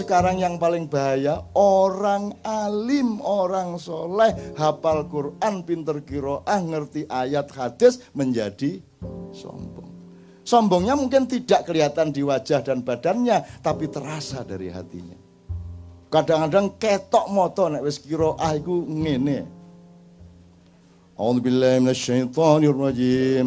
sekarang yang paling bahaya orang alim, orang soleh, hafal Quran, pinter kiroah, ngerti ayat hadis menjadi sombong. Sombongnya mungkin tidak kelihatan di wajah dan badannya, tapi terasa dari hatinya. Kadang-kadang ketok moto nek wis kiroah iku ngene. A'udzubillahi minasyaitonirrajim.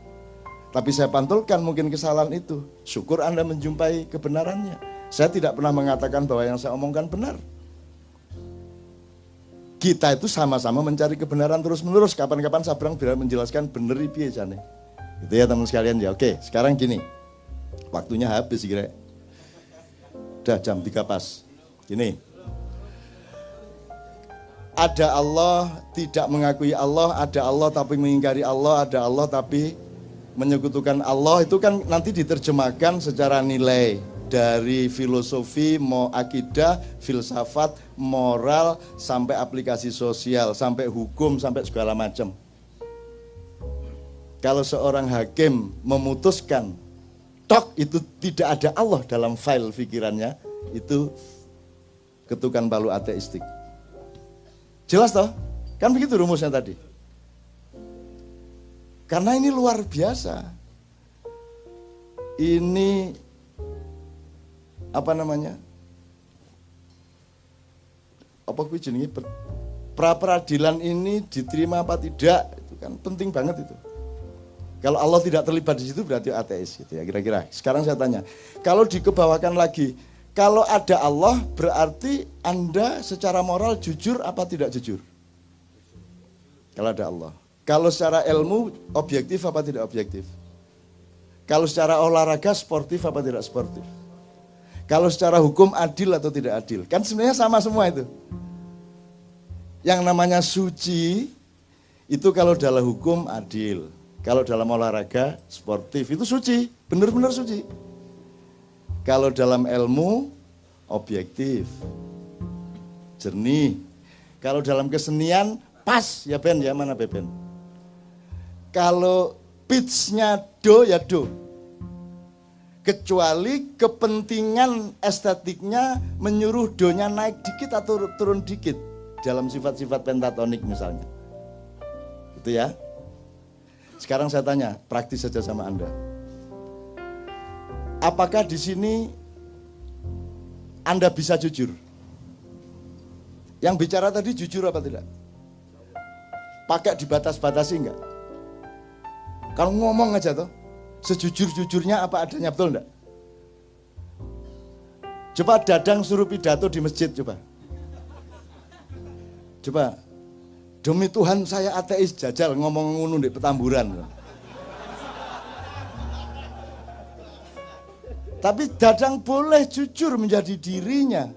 Tapi saya pantulkan mungkin kesalahan itu. Syukur Anda menjumpai kebenarannya. Saya tidak pernah mengatakan bahwa yang saya omongkan benar. Kita itu sama-sama mencari kebenaran terus-menerus. Kapan-kapan saya Sabrang biar menjelaskan benar piye jane. Itu ya teman sekalian ya. Oke, sekarang gini. Waktunya habis kira. Udah jam 3 pas. Gini. Ada Allah, tidak mengakui Allah, ada Allah tapi mengingkari Allah, ada Allah tapi menyekutukan Allah itu kan nanti diterjemahkan secara nilai dari filosofi, mau akidah, filsafat, moral, sampai aplikasi sosial, sampai hukum, sampai segala macam. Kalau seorang hakim memutuskan, tok itu tidak ada Allah dalam file pikirannya, itu ketukan palu ateistik. Jelas toh? Kan begitu rumusnya tadi. Karena ini luar biasa. Ini apa namanya? Apa gue jenenge pra peradilan ini diterima apa tidak itu kan penting banget itu. Kalau Allah tidak terlibat di situ berarti ateis gitu ya kira-kira. Sekarang saya tanya, kalau dikebawakan lagi, kalau ada Allah berarti Anda secara moral jujur apa tidak jujur? Kalau ada Allah. Kalau secara ilmu objektif apa tidak objektif? Kalau secara olahraga sportif apa tidak sportif? Kalau secara hukum adil atau tidak adil? Kan sebenarnya sama semua itu. Yang namanya suci itu kalau dalam hukum adil. Kalau dalam olahraga sportif itu suci, benar-benar suci. Kalau dalam ilmu objektif, jernih. Kalau dalam kesenian pas ya Ben ya mana Ben? Kalau pitchnya do ya do. Kecuali kepentingan estetiknya menyuruh donya naik dikit atau turun dikit dalam sifat-sifat pentatonik misalnya. Itu ya. Sekarang saya tanya, praktis saja sama Anda. Apakah di sini Anda bisa jujur? Yang bicara tadi jujur apa tidak? Pakai dibatas-batasi enggak? Kalau ngomong aja tuh, sejujur-jujurnya apa adanya betul enggak? Coba Dadang suruh pidato di masjid coba. Coba demi Tuhan saya ateis jajal ngomong ngunu di petamburan. Tapi Dadang boleh jujur menjadi dirinya.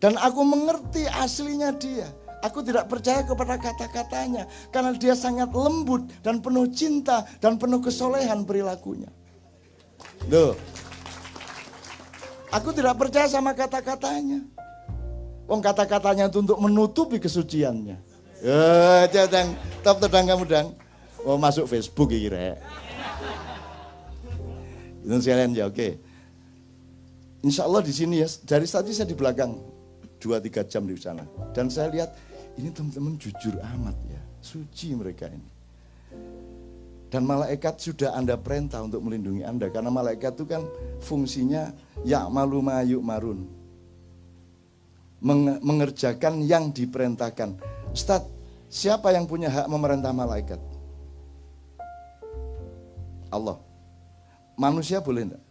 Dan aku mengerti aslinya dia. Aku tidak percaya kepada kata-katanya karena dia sangat lembut dan penuh cinta dan penuh kesolehan perilakunya. Loh. Aku tidak percaya sama kata-katanya. Wong kata-katanya itu untuk menutupi kesuciannya. Ya, top tedang kamu dang. Oh masuk Facebook kira. Itu sekalian ya, oke. Insya Allah di sini ya, dari tadi saya di belakang dua tiga jam di sana. Dan saya lihat ini teman-teman jujur amat ya, suci mereka ini. Dan malaikat sudah Anda perintah untuk melindungi Anda. Karena malaikat itu kan fungsinya ya malu mayuk marun. Mengerjakan yang diperintahkan. Ustaz, siapa yang punya hak memerintah malaikat? Allah. Manusia boleh enggak?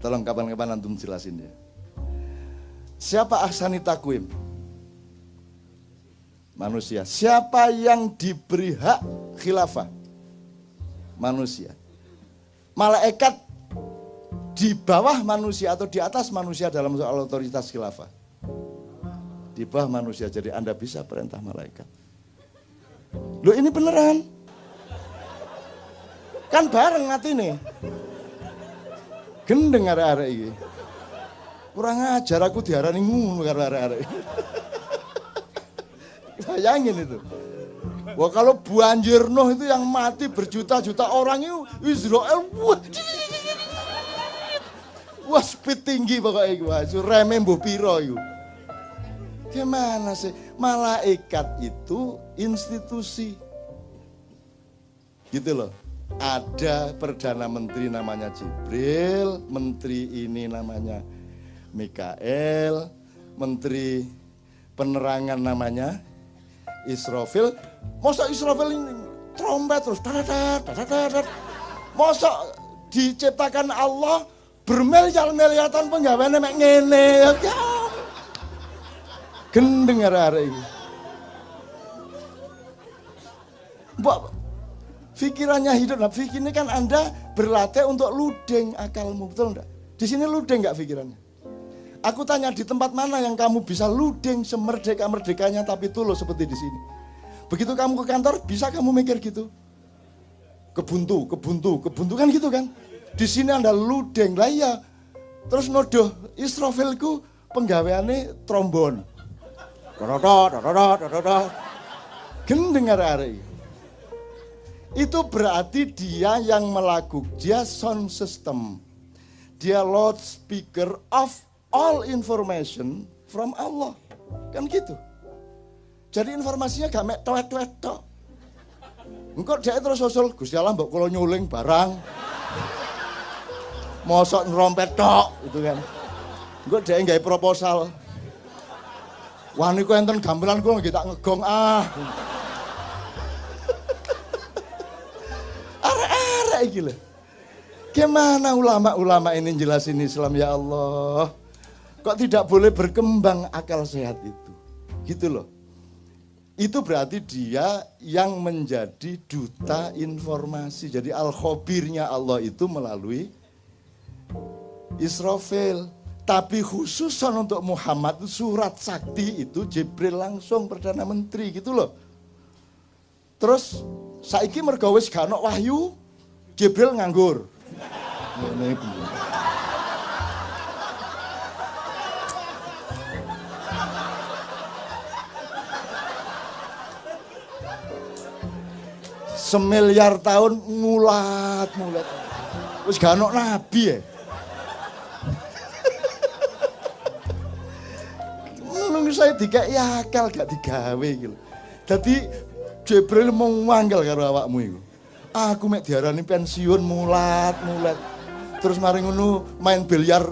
Tolong kapan-kapan antum jelasin ya. Siapa ahsani takwim? Manusia. Siapa yang diberi hak khilafah? Manusia. malaikat di bawah manusia atau di atas manusia dalam soal otoritas khilafah? Di bawah manusia, jadi Anda bisa perintah malaikat. Loh ini beneran. Kan bareng hati nih. Gendeng arek-arek ini. Kurang ajar aku diarani ngono karo arek-arek. Bayangin itu. Wah kalau banjir Nuh itu yang mati berjuta-juta orang itu Israel. Wah, wah speed tinggi pokoknya itu. Wah, remeh mbuh piro itu. Gimana sih? Malaikat itu institusi. Gitu loh. Ada Perdana Menteri namanya Jibril, Menteri ini namanya Mikael, Menteri Penerangan namanya Israfil. Masa Israfil ini trompet terus, Masa diciptakan Allah bermiliar-miliar tahun penggaweane mek ngene. Ya. Gendeng arek-arek iki. Mbak, pikirannya hidup. Nah, fikir ini kan Anda berlatih untuk ludeng akalmu, betul enggak? Di sini ludeng enggak pikirannya? Aku tanya di tempat mana yang kamu bisa ludeng semerdeka-merdekanya tapi tulus seperti di sini. Begitu kamu ke kantor, bisa kamu mikir gitu? Kebuntu, kebuntu, kebuntu kan gitu kan? Di sini Anda ludeng lah ya. Terus nodoh Israfilku penggaweane trombon. Gendeng arek Itu berarti dia yang melakukan, dia sound system. Dia loudspeaker of all information from Allah. Kan gitu. Jadi informasinya gak mek tuet-tuet tok. Engkau dia terus usul, Gusti Allah mbok kula nyuling barang. Mosok ngerompet tok, itu kan. Engkau dia nggak proposal. Wah niku enten gamelan kula nggih tak ngegong ah. Arek-arek lho. Gimana ulama-ulama ini jelasin Islam ya Allah? Kok tidak boleh berkembang akal sehat itu? Gitu loh. Itu berarti dia yang menjadi duta informasi. Jadi al-khobirnya Allah itu melalui Israfil. Tapi khusus untuk Muhammad surat sakti itu Jibril langsung Perdana Menteri gitu loh. Terus saiki mergo wis gak wahyu, Jibril nganggur. Semiliar tahun mulat mulat. Wis gak nabi ya. saya dikai akal gak digawe gitu. Jadi Jibril mau manggil karo awakmu itu. Aku mek diarani pensiun mulat, mulat. Terus mari ngono main biliar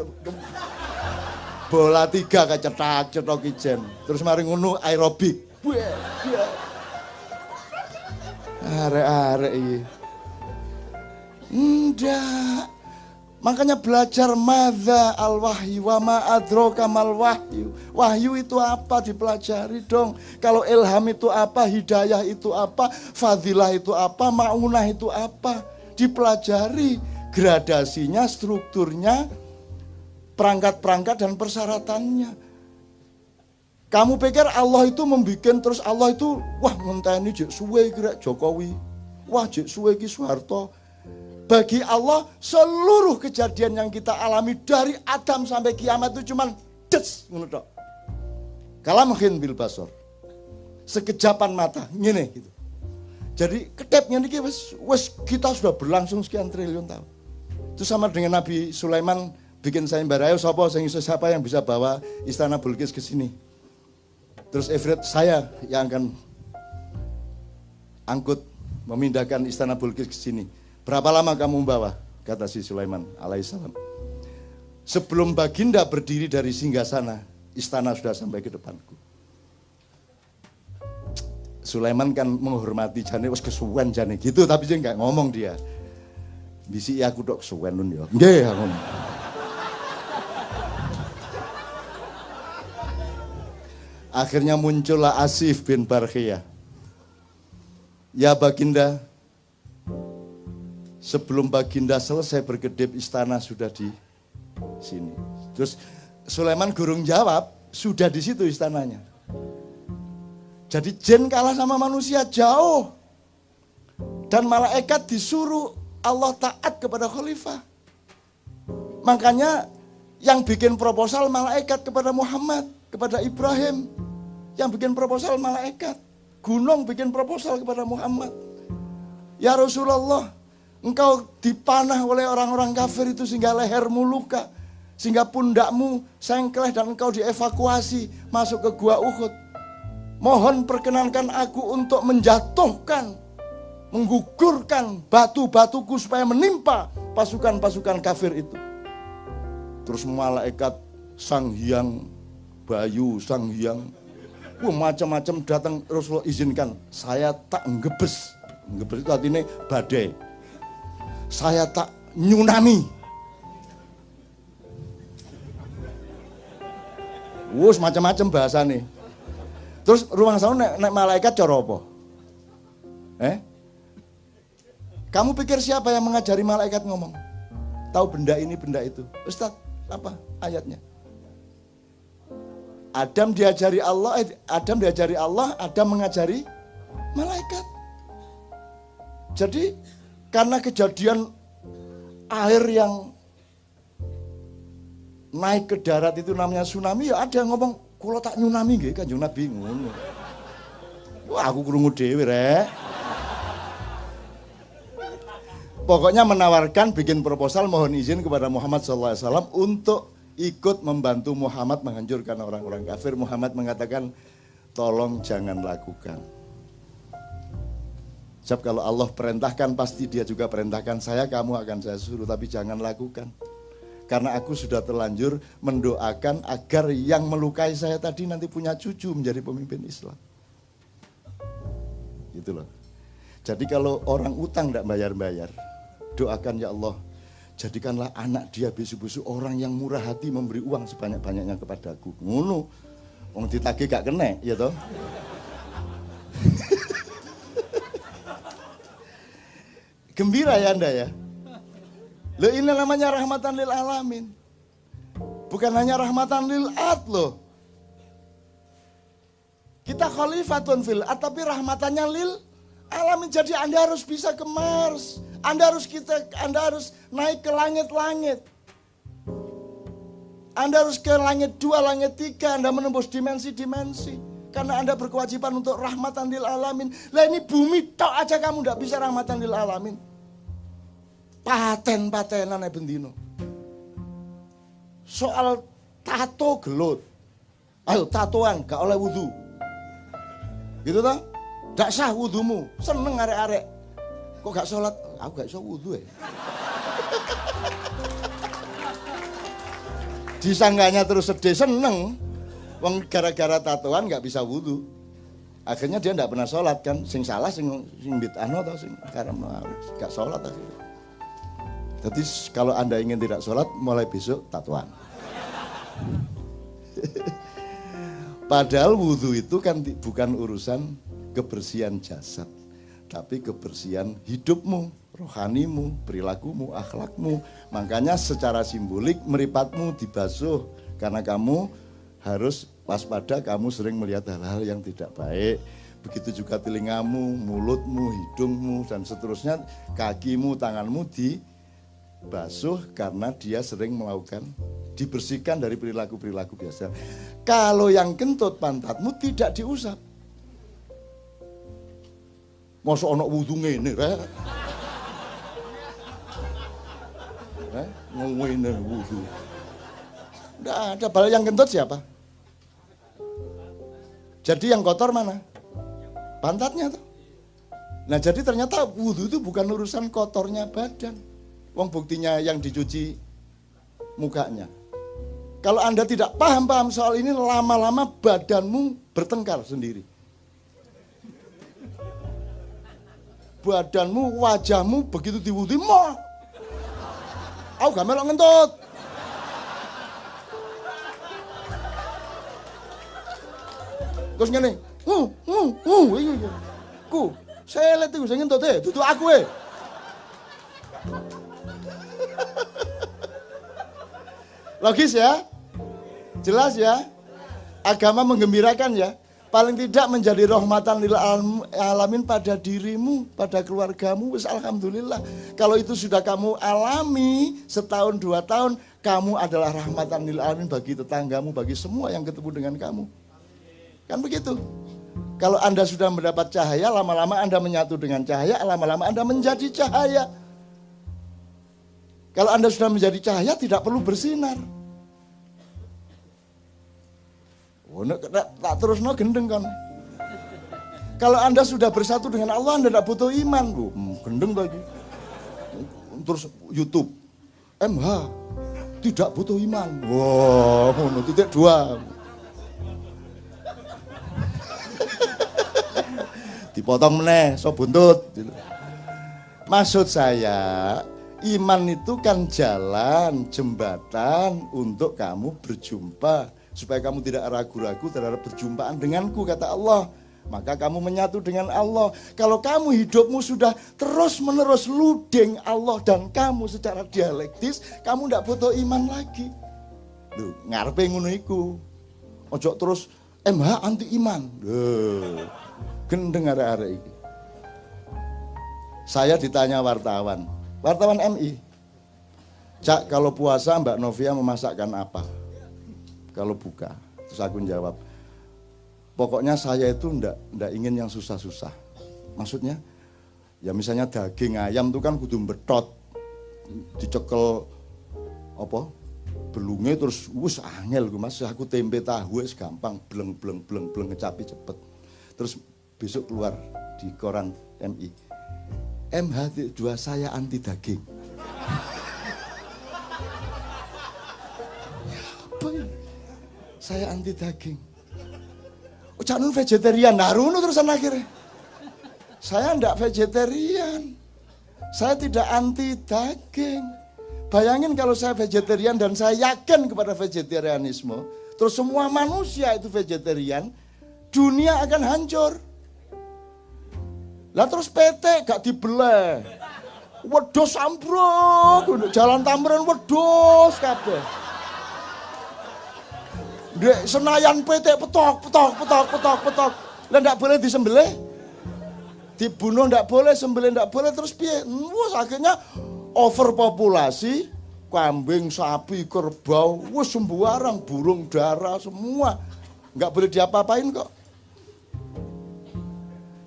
bola tiga cetak cetok ijen. Terus mari ngono aerobik. Arek-arek iki. Ndak. Makanya belajar madza al wahyu wa ma adroka mal wahyu. Wahyu itu apa dipelajari dong. Kalau ilham itu apa, hidayah itu apa, fadilah itu apa, maunah itu apa. Dipelajari gradasinya, strukturnya, perangkat-perangkat dan persyaratannya. Kamu pikir Allah itu membuat terus Allah itu wah ngenteni jek suwe kira Jokowi. Wah jek suwe ki Soeharto bagi Allah seluruh kejadian yang kita alami dari Adam sampai kiamat itu cuman des ngono Kalau mungkin bil basor. Sekejapan mata, ngene gitu. Jadi ketepnya niki wes wes kita sudah berlangsung sekian triliun tahun. Itu sama dengan Nabi Sulaiman bikin saya barayo siapa siapa yang bisa bawa istana Bulkis ke sini. Terus Efred saya yang akan angkut memindahkan istana Bulkis ke sini. Berapa lama kamu membawa? Kata si Sulaiman alaihissalam. Sebelum baginda berdiri dari singgah sana, istana sudah sampai ke depanku. Sulaiman kan menghormati jane wis kesuwen jane gitu tapi dia nggak ngomong dia. Bisi ya aku dok kesuwen nun ya. Nggih aku. Akhirnya muncullah Asif bin Barkhiyah. Ya baginda, Sebelum baginda selesai berkedip istana sudah di sini. Terus Sulaiman gurung jawab, sudah di situ istananya. Jadi jin kalah sama manusia jauh. Dan malaikat disuruh Allah taat kepada khalifah. Makanya yang bikin proposal malaikat kepada Muhammad, kepada Ibrahim. Yang bikin proposal malaikat. Gunung bikin proposal kepada Muhammad. Ya Rasulullah, engkau dipanah oleh orang-orang kafir itu sehingga lehermu luka. Sehingga pundakmu sengkleh dan engkau dievakuasi masuk ke gua Uhud. Mohon perkenankan aku untuk menjatuhkan, menggugurkan batu-batuku supaya menimpa pasukan-pasukan kafir itu. Terus malaikat sang hyang bayu, sang hyang Wah, macam-macam datang Rasulullah izinkan. Saya tak ngebes. Ngebes itu artinya badai. Saya tak nyunami. Wus macam-macam bahasa nih. Terus ruang sana naik, naik malaikat cara apa? Eh? Kamu pikir siapa yang mengajari malaikat ngomong? Tahu benda ini, benda itu. Ustaz, apa ayatnya? Adam diajari Allah, eh, Adam diajari Allah, Adam mengajari malaikat. Jadi karena kejadian air yang naik ke darat itu namanya tsunami ya ada yang ngomong kalau tak nyunami nggih Kanjeng Nabi ngono. Wah aku krungu dhewe rek. Pokoknya menawarkan bikin proposal mohon izin kepada Muhammad SAW untuk ikut membantu Muhammad menghancurkan orang-orang kafir. Muhammad mengatakan, tolong jangan lakukan. Sebab kalau Allah perintahkan pasti dia juga perintahkan saya, kamu akan saya suruh, tapi jangan lakukan. Karena aku sudah terlanjur mendoakan agar yang melukai saya tadi nanti punya cucu menjadi pemimpin Islam. Gitu loh. Jadi kalau orang utang tidak bayar-bayar, doakan ya Allah, jadikanlah anak dia bisu-bisu orang yang murah hati memberi uang sebanyak-banyaknya kepadaku. Ngono. Wong ditagih gak kena, ya toh? Gembira ya Anda ya. Lo ini namanya rahmatan lil alamin. Bukan hanya rahmatan lil ad loh. Kita khalifatun fil ad, tapi rahmatannya lil alamin. Jadi Anda harus bisa ke Mars. Anda harus kita, Anda harus naik ke langit-langit. Anda harus ke langit dua, langit tiga, Anda menembus dimensi-dimensi. Karena Anda berkewajiban untuk rahmatan lil alamin. Lah ini bumi tok aja kamu tidak bisa rahmatan lil alamin. Paten-patenan bendino. Soal tato gelut. Ayo tatoan gak oleh wudhu. Gitu tak? Gak sah wudhumu. Seneng arek-arek. Kok gak sholat? Aku gak bisa wudhu ya. Disangganya terus sedih, seneng. Wong gara-gara tatoan gak bisa wudhu. Akhirnya dia nggak pernah sholat kan. Sing salah sing sing bitano atau sing karena gak sholat akhirnya. Jadi kalau anda ingin tidak sholat, mulai besok tatuan. Padahal wudhu itu kan bukan urusan kebersihan jasad, tapi kebersihan hidupmu rohanimu, perilakumu, akhlakmu. Makanya secara simbolik meripatmu dibasuh karena kamu harus waspada kamu sering melihat hal-hal yang tidak baik. Begitu juga telingamu, mulutmu, hidungmu dan seterusnya, kakimu, tanganmu dibasuh karena dia sering melakukan dibersihkan dari perilaku-perilaku biasa. Kalau yang kentut pantatmu tidak diusap. Masa anak wudhu ini, Ngomongin wudhu. Tidak ada. Bal yang kentut siapa? Jadi yang kotor mana? Pantatnya tuh. Nah jadi ternyata wudhu itu bukan urusan kotornya badan. Wong buktinya yang dicuci mukanya. Kalau Anda tidak paham-paham soal ini, lama-lama badanmu bertengkar sendiri. Badanmu, wajahmu begitu diwudhu, mau Aku gak melok ngentut. Terus ngene, uh, uh, uh, iya iya. Ku, selet iku sing ngentut e, dudu aku e. Logis ya? Jelas ya? Agama menggembirakan ya? Paling tidak menjadi rahmatan lil alamin pada dirimu, pada keluargamu, wis alhamdulillah. Kalau itu sudah kamu alami setahun dua tahun, kamu adalah rahmatan lil alamin bagi tetanggamu, bagi semua yang ketemu dengan kamu. Kan begitu? Kalau Anda sudah mendapat cahaya, lama-lama Anda menyatu dengan cahaya, lama-lama Anda menjadi cahaya. Kalau Anda sudah menjadi cahaya, tidak perlu bersinar. Oh, tak terus no gendeng kan. Kalau Anda sudah bersatu dengan Allah, Anda tidak butuh iman. Bu. Hmm, gendeng lagi. Terus YouTube. MH. Tidak butuh iman. Wow, no, titik dua. Dipotong meneh, so buntut. Maksud saya, iman itu kan jalan, jembatan untuk kamu berjumpa supaya kamu tidak ragu-ragu terhadap perjumpaan denganku kata Allah maka kamu menyatu dengan Allah. Kalau kamu hidupmu sudah terus-menerus ludeng Allah dan kamu secara dialektis, kamu tidak butuh iman lagi. Loh, ngarepe ngono. Ojo terus MH anti iman. Loh, gendeng arek-arek iki. Saya ditanya wartawan, wartawan MI. Cak, kalau puasa Mbak Novia memasakkan apa? Kalau buka. Terus aku jawab, pokoknya saya itu ndak ndak ingin yang susah-susah. Maksudnya, ya misalnya daging ayam itu kan kudu betot, dicekel apa belungnya terus wus angel gue mas aku tempe tahu es gampang bleng bleng bleng bleng ngecapi cepet terus besok keluar di koran MI MH dua saya anti daging saya anti daging. Ucapan vegetarian, naruno terusan akhirnya. Saya ndak vegetarian. Saya tidak anti daging. Bayangin kalau saya vegetarian dan saya yakin kepada vegetarianisme, terus semua manusia itu vegetarian, dunia akan hancur. Lah terus PT gak dibelah. Wedos ambruk, jalan tambaran wedos kabeh. Dek Senayan PT petok, petok, petok, petok, petok. Lah ndak boleh disembelih. Dibunuh ndak boleh, sembelih ndak boleh terus piye? Wes akhirnya overpopulasi kambing, sapi, kerbau, wes sembarang, burung dara semua. Nggak boleh diapa-apain kok.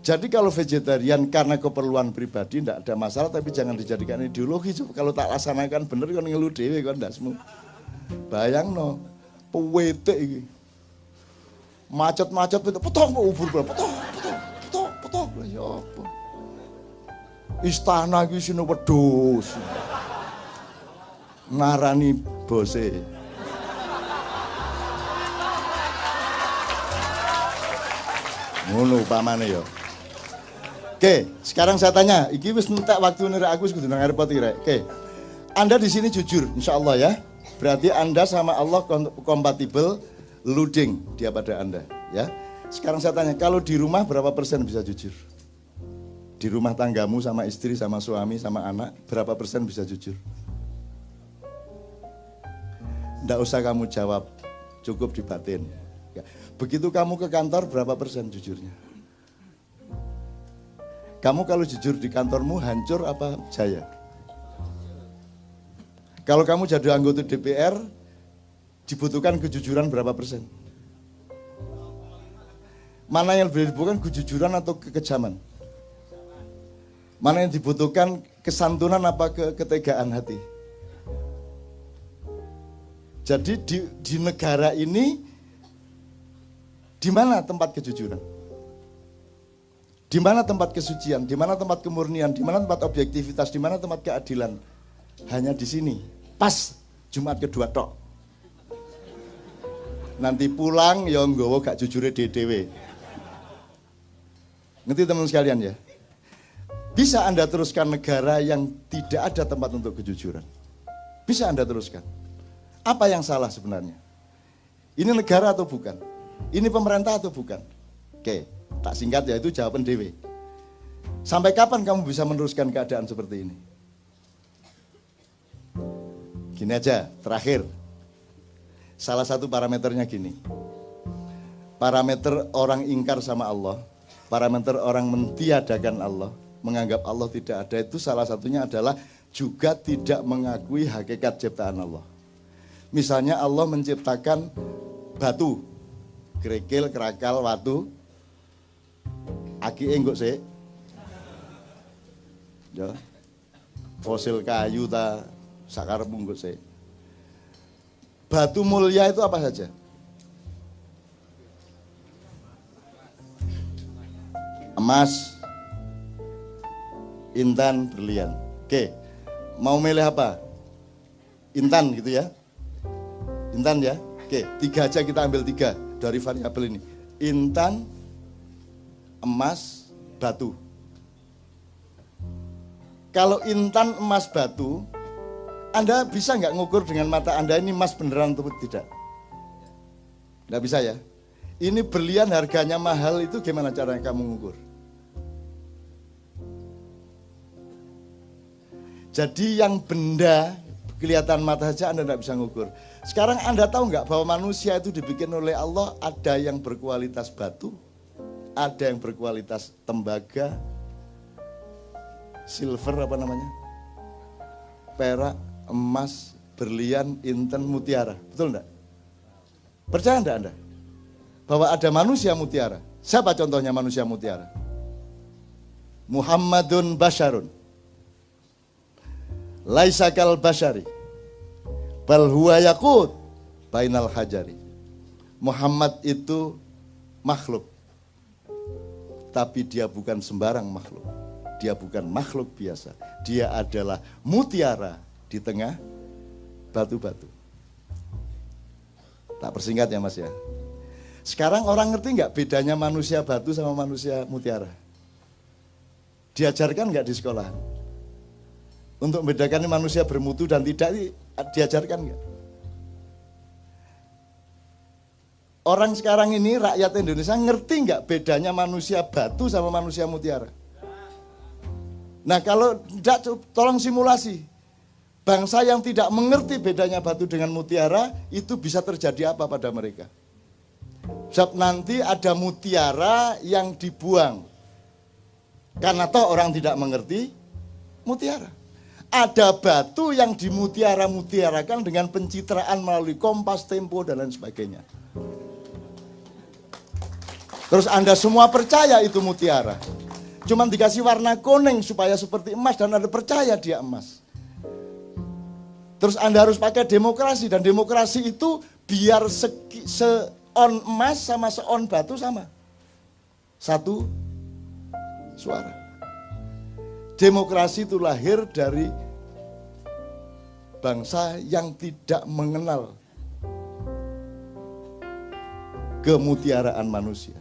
Jadi kalau vegetarian karena keperluan pribadi tidak ada masalah tapi jangan dijadikan ideologi. Kalau tak laksanakan bener kan ngeluh dewe kan semua. Bayang no pewetek iki. Macet-macet petok ubur petok, petok, petok, petok. Ya apa? Istana iki sine wedhus. Ngarani bose. Ngono upamane ya. Oke, sekarang saya tanya, iki wis entek waktu nira aku wis kudu nang iki, Oke. Anda di sini jujur, insya Allah ya. Berarti Anda sama Allah kompatibel, luding dia pada Anda. Ya. Sekarang saya tanya, kalau di rumah berapa persen bisa jujur? Di rumah tanggamu sama istri, sama suami, sama anak, berapa persen bisa jujur? Tidak usah kamu jawab, cukup di batin. Ya. Begitu kamu ke kantor, berapa persen jujurnya? Kamu kalau jujur di kantormu hancur apa jaya? Kalau kamu jadi anggota DPR, dibutuhkan kejujuran berapa persen? Mana yang lebih dibutuhkan kejujuran atau kekejaman? Mana yang dibutuhkan kesantunan apa ke ketegaan hati? Jadi di, di negara ini di mana tempat kejujuran? Di mana tempat kesucian? Di mana tempat kemurnian? Di mana tempat objektivitas? Di mana tempat keadilan? Hanya di sini. Pas Jumat kedua tok. Nanti pulang ya nggawa gak jujure DDW. Ngerti teman sekalian ya? Bisa Anda teruskan negara yang tidak ada tempat untuk kejujuran. Bisa Anda teruskan. Apa yang salah sebenarnya? Ini negara atau bukan? Ini pemerintah atau bukan? Oke, tak singkat ya itu jawaban DW. Sampai kapan kamu bisa meneruskan keadaan seperti ini? Gini aja, terakhir. Salah satu parameternya gini. Parameter orang ingkar sama Allah, parameter orang mentiadakan Allah, menganggap Allah tidak ada itu salah satunya adalah juga tidak mengakui hakikat ciptaan Allah. Misalnya Allah menciptakan batu, kerikil, kerakal, watu, aki enggak sih, ya, fosil kayu ta sakar bungkus sih. Batu mulia itu apa saja? Emas, intan, berlian. Oke, mau milih apa? Intan gitu ya? Intan ya? Oke, tiga aja kita ambil tiga dari variabel ini. Intan, emas, batu. Kalau intan, emas, batu, Anda bisa nggak ngukur dengan mata Anda ini emas beneran atau tidak? Nggak bisa ya? Ini berlian harganya mahal itu gimana cara kamu ngukur? Jadi yang benda kelihatan mata saja Anda tidak bisa ngukur. Sekarang Anda tahu nggak bahwa manusia itu dibikin oleh Allah ada yang berkualitas batu, ada yang berkualitas tembaga, silver apa namanya, perak, emas, berlian, inten, mutiara. Betul enggak? Percaya enggak Anda? Bahwa ada manusia mutiara. Siapa contohnya manusia mutiara? Muhammadun Basharun laisa kal basyari bal yakut bainal hajari Muhammad itu makhluk tapi dia bukan sembarang makhluk dia bukan makhluk biasa dia adalah mutiara di tengah batu-batu tak persingkat ya mas ya sekarang orang ngerti nggak bedanya manusia batu sama manusia mutiara diajarkan nggak di sekolah untuk membedakan manusia bermutu dan tidak diajarkan nggak? Orang sekarang ini rakyat Indonesia ngerti nggak bedanya manusia batu sama manusia mutiara? Nah kalau tidak tolong simulasi. Bangsa yang tidak mengerti bedanya batu dengan mutiara itu bisa terjadi apa pada mereka? Sebab nanti ada mutiara yang dibuang. Karena toh orang tidak mengerti mutiara ada batu yang dimutiara-mutiarakan dengan pencitraan melalui kompas, tempo, dan lain sebagainya. Terus Anda semua percaya itu mutiara. Cuman dikasih warna kuning supaya seperti emas dan Anda percaya dia emas. Terus Anda harus pakai demokrasi dan demokrasi itu biar se, on emas sama se on batu sama. Satu suara. Demokrasi itu lahir dari bangsa yang tidak mengenal kemutiaraan manusia.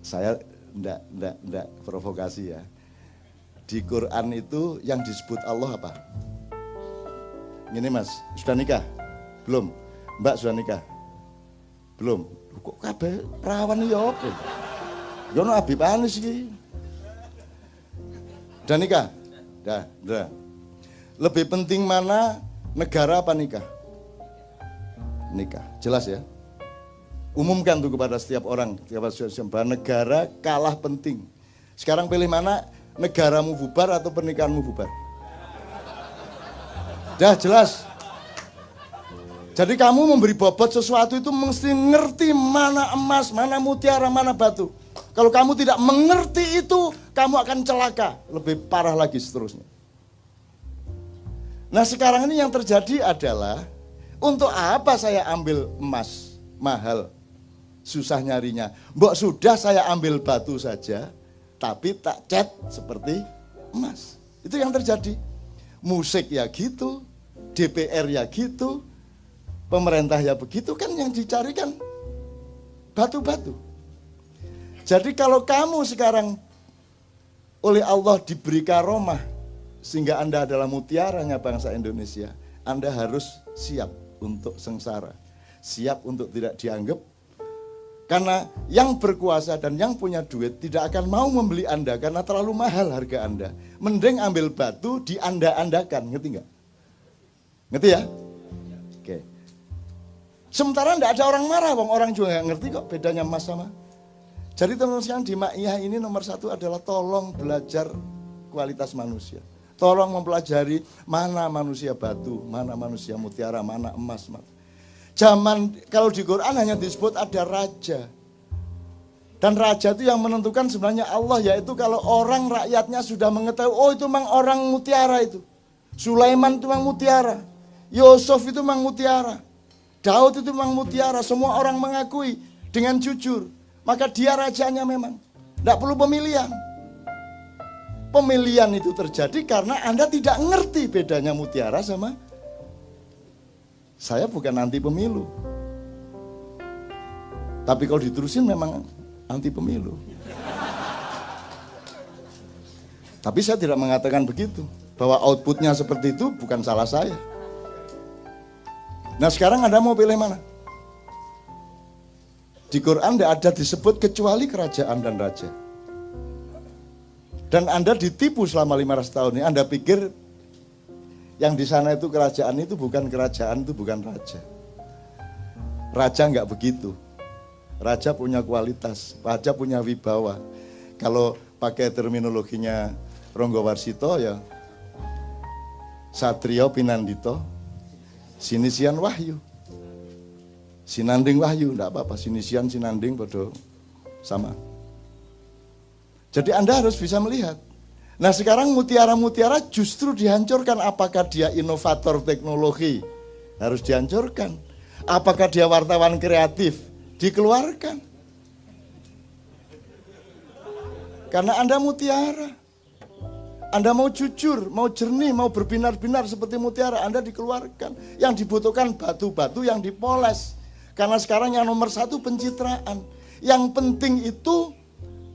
Saya enggak, enggak, enggak provokasi ya. Di Quran itu yang disebut Allah apa? Ini mas, sudah nikah? Belum? Mbak sudah nikah? Belum? Kok kabeh perawan ya apa? Yono Habib Anis iki. Sudah nikah? Dah, dah. Lebih penting mana negara apa nikah? Nikah, jelas ya. Umumkan tuh kepada setiap orang, bahwa negara kalah penting. Sekarang pilih mana negaramu bubar atau pernikahanmu bubar? Dah jelas. Jadi kamu memberi bobot sesuatu itu mesti ngerti mana emas, mana mutiara, mana batu. Kalau kamu tidak mengerti itu, kamu akan celaka. Lebih parah lagi seterusnya. Nah sekarang ini yang terjadi adalah untuk apa saya ambil emas mahal susah nyarinya. Mbok sudah saya ambil batu saja tapi tak cat seperti emas. Itu yang terjadi. Musik ya gitu, DPR ya gitu, pemerintah ya begitu kan yang dicarikan batu-batu. Jadi kalau kamu sekarang oleh Allah diberi karomah sehingga Anda adalah mutiaranya bangsa Indonesia, Anda harus siap untuk sengsara, siap untuk tidak dianggap karena yang berkuasa dan yang punya duit tidak akan mau membeli Anda karena terlalu mahal harga Anda. Mending ambil batu di Anda-andakan, ngerti nggak? Ngerti ya? Oke. Sementara tidak ada orang marah, wong orang juga nggak ngerti kok bedanya emas sama. Jadi teman-teman di Ma'iyah ini nomor satu adalah tolong belajar kualitas manusia. Tolong mempelajari mana manusia batu, mana manusia mutiara, mana emas. Zaman kalau di Quran hanya disebut ada raja. Dan raja itu yang menentukan sebenarnya Allah yaitu kalau orang rakyatnya sudah mengetahui oh itu memang orang mutiara itu. Sulaiman itu memang mutiara. Yusuf itu memang mutiara. Daud itu memang mutiara. Semua orang mengakui dengan jujur. Maka dia rajanya memang. Tidak perlu pemilihan. Pemilihan itu terjadi karena Anda tidak ngerti bedanya mutiara sama saya bukan anti pemilu. Tapi kalau diterusin memang anti pemilu. Tapi saya tidak mengatakan begitu. Bahwa outputnya seperti itu bukan salah saya. Nah sekarang Anda mau pilih mana? Di Quran tidak ada disebut kecuali kerajaan dan raja. Dan Anda ditipu selama 500 tahun ini. Anda pikir yang di sana itu kerajaan itu bukan kerajaan, itu bukan raja. Raja nggak begitu. Raja punya kualitas, raja punya wibawa. Kalau pakai terminologinya Ronggo Warsito ya Satrio Pinandito, Sinisian Wahyu. Sinanding Wahyu, enggak apa-apa, Sinisian, Sinanding bodoh sama. Jadi Anda harus bisa melihat. Nah sekarang mutiara-mutiara justru dihancurkan. Apakah dia inovator teknologi? Harus dihancurkan. Apakah dia wartawan kreatif? dikeluarkan. Karena Anda mutiara. Anda mau jujur, mau jernih, mau berbinar-binar seperti mutiara, Anda dikeluarkan. Yang dibutuhkan batu-batu yang dipoles. Karena sekarang yang nomor satu pencitraan. Yang penting itu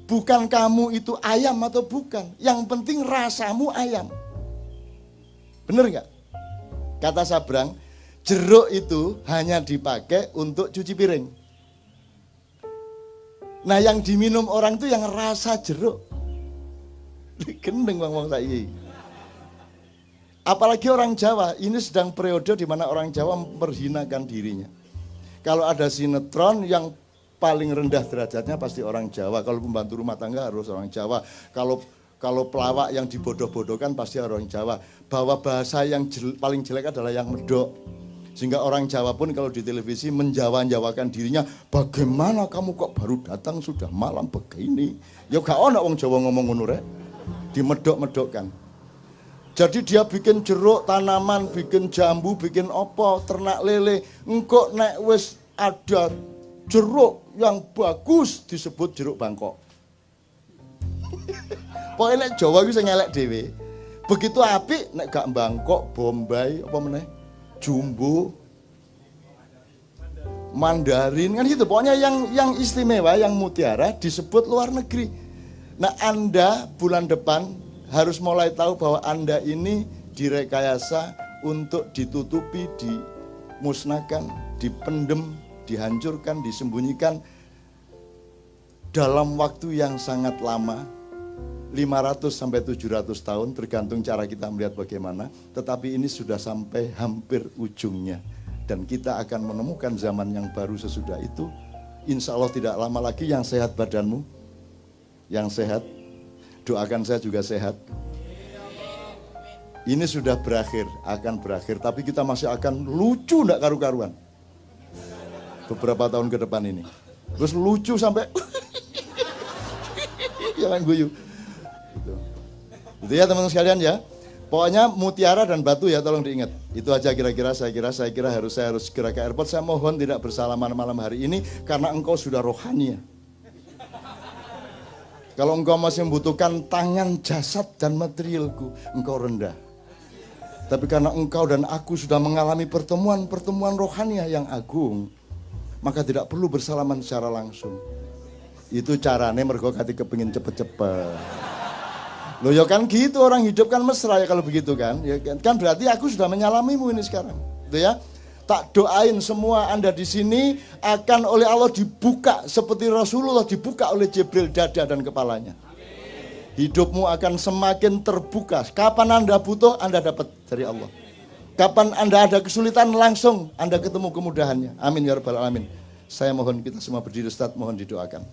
bukan kamu itu ayam atau bukan. Yang penting rasamu ayam. Bener nggak? Kata Sabrang, jeruk itu hanya dipakai untuk cuci piring. Nah yang diminum orang itu yang rasa jeruk. Gendeng bang bang saya. Apalagi orang Jawa, ini sedang periode di mana orang Jawa memperhinakan dirinya. Kalau ada sinetron yang paling rendah derajatnya pasti orang Jawa. Kalau pembantu rumah tangga harus orang Jawa. Kalau kalau pelawak yang dibodoh-bodohkan pasti orang Jawa. Bahwa bahasa yang jel, paling jelek adalah yang medok. Sehingga orang Jawa pun kalau di televisi menjawa-jawakan dirinya, bagaimana kamu kok baru datang sudah malam begini? Ya gak ada orang Jawa ngomong ngono rek. Dimedok-medokkan. Jadi dia bikin jeruk tanaman, bikin jambu, bikin opo, ternak lele. Engkok nek wis ada jeruk yang bagus disebut jeruk Bangkok. Pokoknya nek Jawa bisa ngelek dewe. Begitu api nek gak Bangkok, Bombay, apa meneh? jumbo, Mandarin kan gitu. Pokoknya yang yang istimewa, yang mutiara disebut luar negeri. Nah, Anda bulan depan harus mulai tahu bahwa Anda ini direkayasa untuk ditutupi, dimusnahkan, dipendem, dihancurkan, disembunyikan dalam waktu yang sangat lama 500 sampai 700 tahun tergantung cara kita melihat bagaimana, tetapi ini sudah sampai hampir ujungnya dan kita akan menemukan zaman yang baru sesudah itu. Insya Allah tidak lama lagi yang sehat badanmu, yang sehat, doakan saya juga sehat. Ini sudah berakhir, akan berakhir, tapi kita masih akan lucu enggak karu-karuan. Beberapa tahun ke depan ini. Terus lucu sampai jangan guyu Gitu ya teman-teman sekalian ya. Pokoknya mutiara dan batu ya tolong diingat. Itu aja kira-kira saya kira saya kira harus saya harus segera ke airport. Saya mohon tidak bersalaman malam hari ini karena engkau sudah rohani ya. Kalau engkau masih membutuhkan tangan, jasad dan materialku, engkau rendah. Tapi karena engkau dan aku sudah mengalami pertemuan-pertemuan rohania yang agung, maka tidak perlu bersalaman secara langsung. Itu caranya mergo kati kepingin cepet-cepet. Loh ya kan gitu orang hidup kan mesra ya kalau begitu kan. Ya kan, kan berarti aku sudah menyalamimu ini sekarang. Gitu ya. Tak doain semua Anda di sini akan oleh Allah dibuka seperti Rasulullah dibuka oleh Jibril dada dan kepalanya. Hidupmu akan semakin terbuka. Kapan Anda butuh, Anda dapat dari Allah. Kapan Anda ada kesulitan langsung Anda ketemu kemudahannya. Amin ya rabbal alamin. Saya mohon kita semua berdiri Ustaz, mohon didoakan.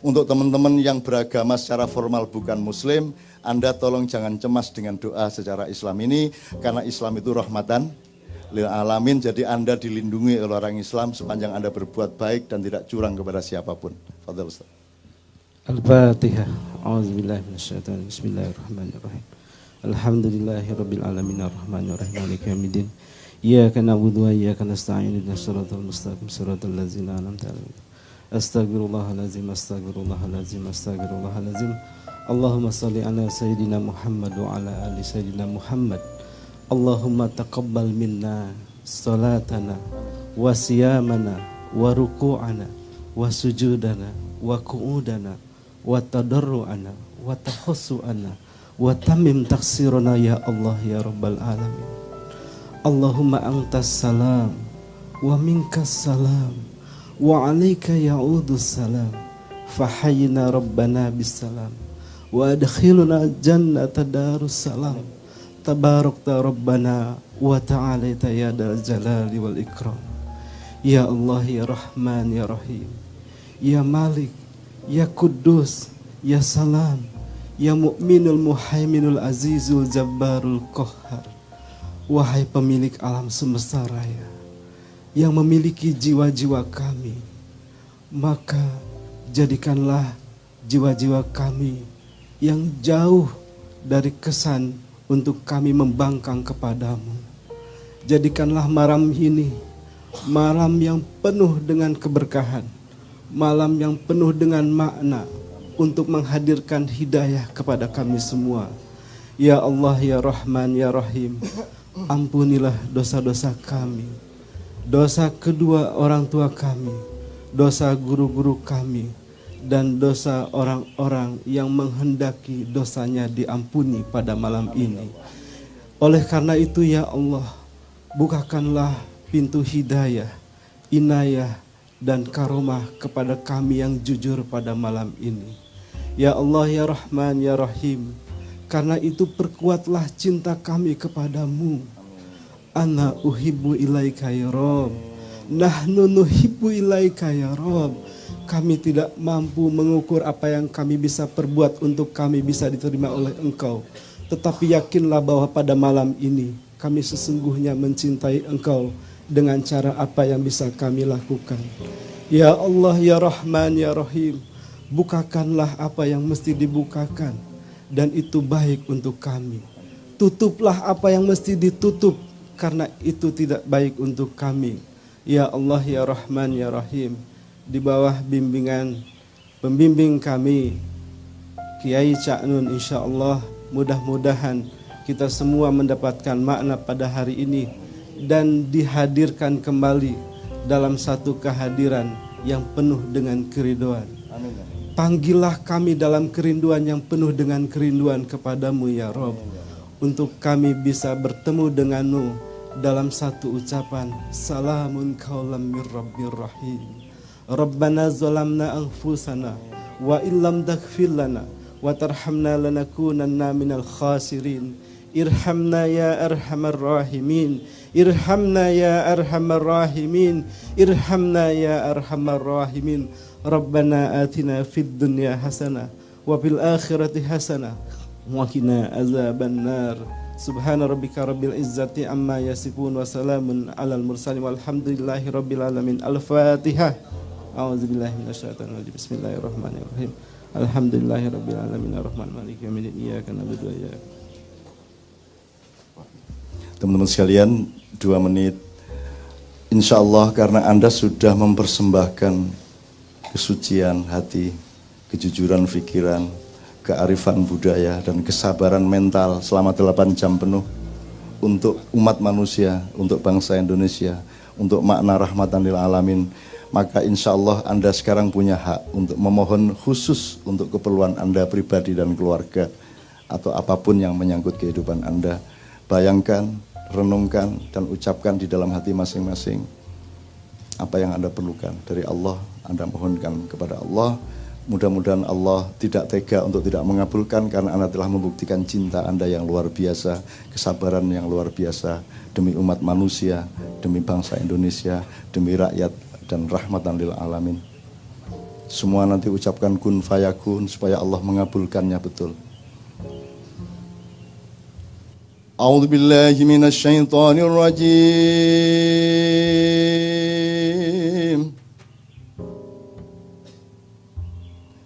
Untuk teman-teman yang beragama secara formal bukan muslim, Anda tolong jangan cemas dengan doa secara Islam ini karena Islam itu rahmatan lil alamin jadi Anda dilindungi oleh orang Islam sepanjang Anda berbuat baik dan tidak curang kepada siapa pun. Fadhil Ustaz. Al-Fatihah. A'udzubillahi minasyaitonir Bismillahirrahmanirrahim. الحمد لله رب العالمين الرحمن الرحيم مالك يوم الدين إياك نعبد وإياك نستعين اهدنا الصراط المستقيم صراط الذين أنعمت عليهم أستغفر الله العظيم أستغفر الله العظيم أستغفر الله العظيم اللهم صل على سيدنا محمد وعلى آل سيدنا محمد اللهم تقبل منا صلاتنا وصيامنا وركوعنا وسجودنا وقعودنا وتضرعنا وتخصؤنا wa tamim taksirana ya Allah ya rabbal alamin. Allahumma antas salam wa minkas salam wa alayka ya'udu salam. Fahayyina rabbana bisalam wa adkhilna jannata darus salam. Tabarakta rabbana wa ta'alaita ya dal jalali wal ikram. Ya Allah ya Rahman ya Rahim. Ya Malik ya Kudus ya Salam ya Mu'minul Muhaiminul Azizul Jabbarul Qahhar Wahai pemilik alam semesta raya yang memiliki jiwa-jiwa kami, maka jadikanlah jiwa-jiwa kami yang jauh dari kesan untuk kami membangkang kepadamu. Jadikanlah malam ini malam yang penuh dengan keberkahan, malam yang penuh dengan makna untuk menghadirkan hidayah kepada kami semua. Ya Allah, ya Rahman, ya Rahim, ampunilah dosa-dosa kami, dosa kedua orang tua kami, dosa guru-guru kami, dan dosa orang-orang yang menghendaki dosanya diampuni pada malam ini. Oleh karena itu ya Allah, bukakanlah pintu hidayah, inayah, dan karomah kepada kami yang jujur pada malam ini. Ya Allah, ya Rahman, ya Rahim, karena itu perkuatlah cinta kami kepadamu. Ana uhibbu ilaika ya Rob. Nahnu nuhibbu ilaika ya Rob. Kami tidak mampu mengukur apa yang kami bisa perbuat untuk kami bisa diterima oleh Engkau. Tetapi yakinlah bahwa pada malam ini kami sesungguhnya mencintai Engkau dengan cara apa yang bisa kami lakukan. Ya Allah, ya Rahman, ya Rahim, bukakanlah apa yang mesti dibukakan dan itu baik untuk kami. Tutuplah apa yang mesti ditutup karena itu tidak baik untuk kami. Ya Allah, ya Rahman, ya Rahim, di bawah bimbingan pembimbing kami, Kiai Ca'nun insya Allah mudah-mudahan kita semua mendapatkan makna pada hari ini dan dihadirkan kembali dalam satu kehadiran yang penuh dengan keriduan. Panggillah kami dalam kerinduan yang penuh dengan kerinduan kepadamu ya Rob. Untuk kami bisa bertemu denganmu dalam satu ucapan. Salamun kaulam min rabbir rahim. Rabbana zalamna anfusana wa illam taghfir lana wa tarhamna lanakunanna minal khasirin. Irhamna ya arhamar rahimin. Irhamna ya arhamar rahimin. Irhamna ya arhamar rahimin. Rabbana atina fid dunya hasanah wa fil akhirati hasanah wa qina azabannar. Subhana rabbika rabbil izzati amma yasifun wa salamun alal mursalin walhamdulillahi rabbil alamin. Al-Fatihah. A'udzu billahi minasyaitonir rajim. Bismillahirrahmanirrahim. Alhamdulillahi rabbil alamin arrahman maliki yaumiddin. Iyyaka na'budu wa iyyaka Teman-teman sekalian, dua menit. Insya Allah karena Anda sudah mempersembahkan kesucian hati, kejujuran pikiran, kearifan budaya, dan kesabaran mental selama 8 jam penuh untuk umat manusia, untuk bangsa Indonesia, untuk makna rahmatan lil alamin, maka insya Allah Anda sekarang punya hak untuk memohon khusus untuk keperluan Anda pribadi dan keluarga atau apa pun yang menyangkut kehidupan Anda. Bayangkan, renungkan, dan ucapkan di dalam hati masing-masing apa yang Anda perlukan dari Allah, Anda mohonkan kepada Allah, Mudah-mudahan Allah tidak tega untuk tidak mengabulkan karena Anda telah membuktikan cinta Anda yang luar biasa, kesabaran yang luar biasa demi umat manusia, demi bangsa Indonesia, demi rakyat dan rahmatan lil alamin. Semua nanti ucapkan kun fayakun supaya Allah mengabulkannya betul. A'udzu.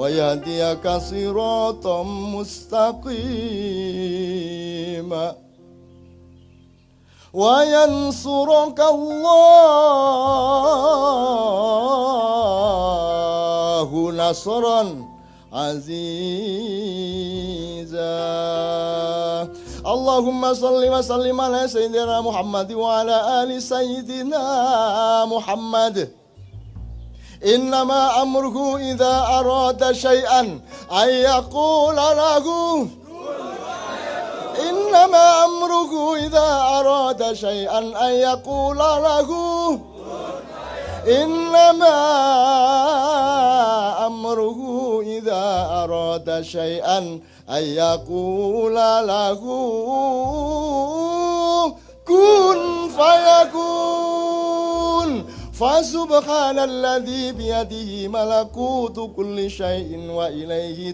ويهديك صراطا مستقيما وينصرك الله نصرا عزيزا اللهم صل وسلم على سيدنا محمد وعلى ال سيدنا محمد إنما أمره إذا أراد شيئا أن يقول له. إنما أمره إذا أراد شيئا أن يقول له. إنما أمره إذا أراد شيئا أن يقول له. فسبحان الذي بيده ملكوت كل شيء وإليه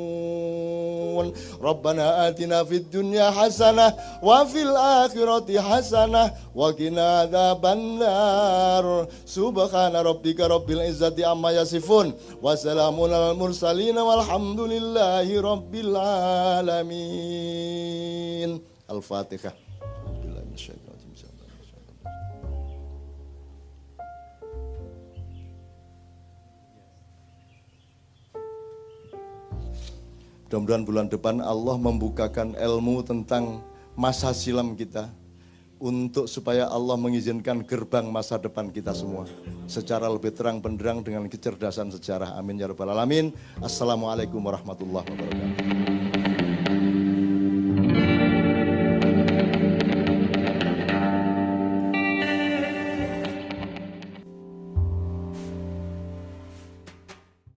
ترجعون ربنا آتنا في الدنيا حسنة وفي الآخرة حسنة وقنا عذاب النار سبحان ربك رب العزة عما يصفون وسلام على المرسلين والحمد لله رب العالمين الفاتحة بالله من الشيطان Mudah-mudahan bulan depan Allah membukakan ilmu tentang masa silam kita untuk supaya Allah mengizinkan gerbang masa depan kita semua secara lebih terang benderang dengan kecerdasan sejarah. Amin ya rabbal alamin. Assalamualaikum warahmatullahi wabarakatuh.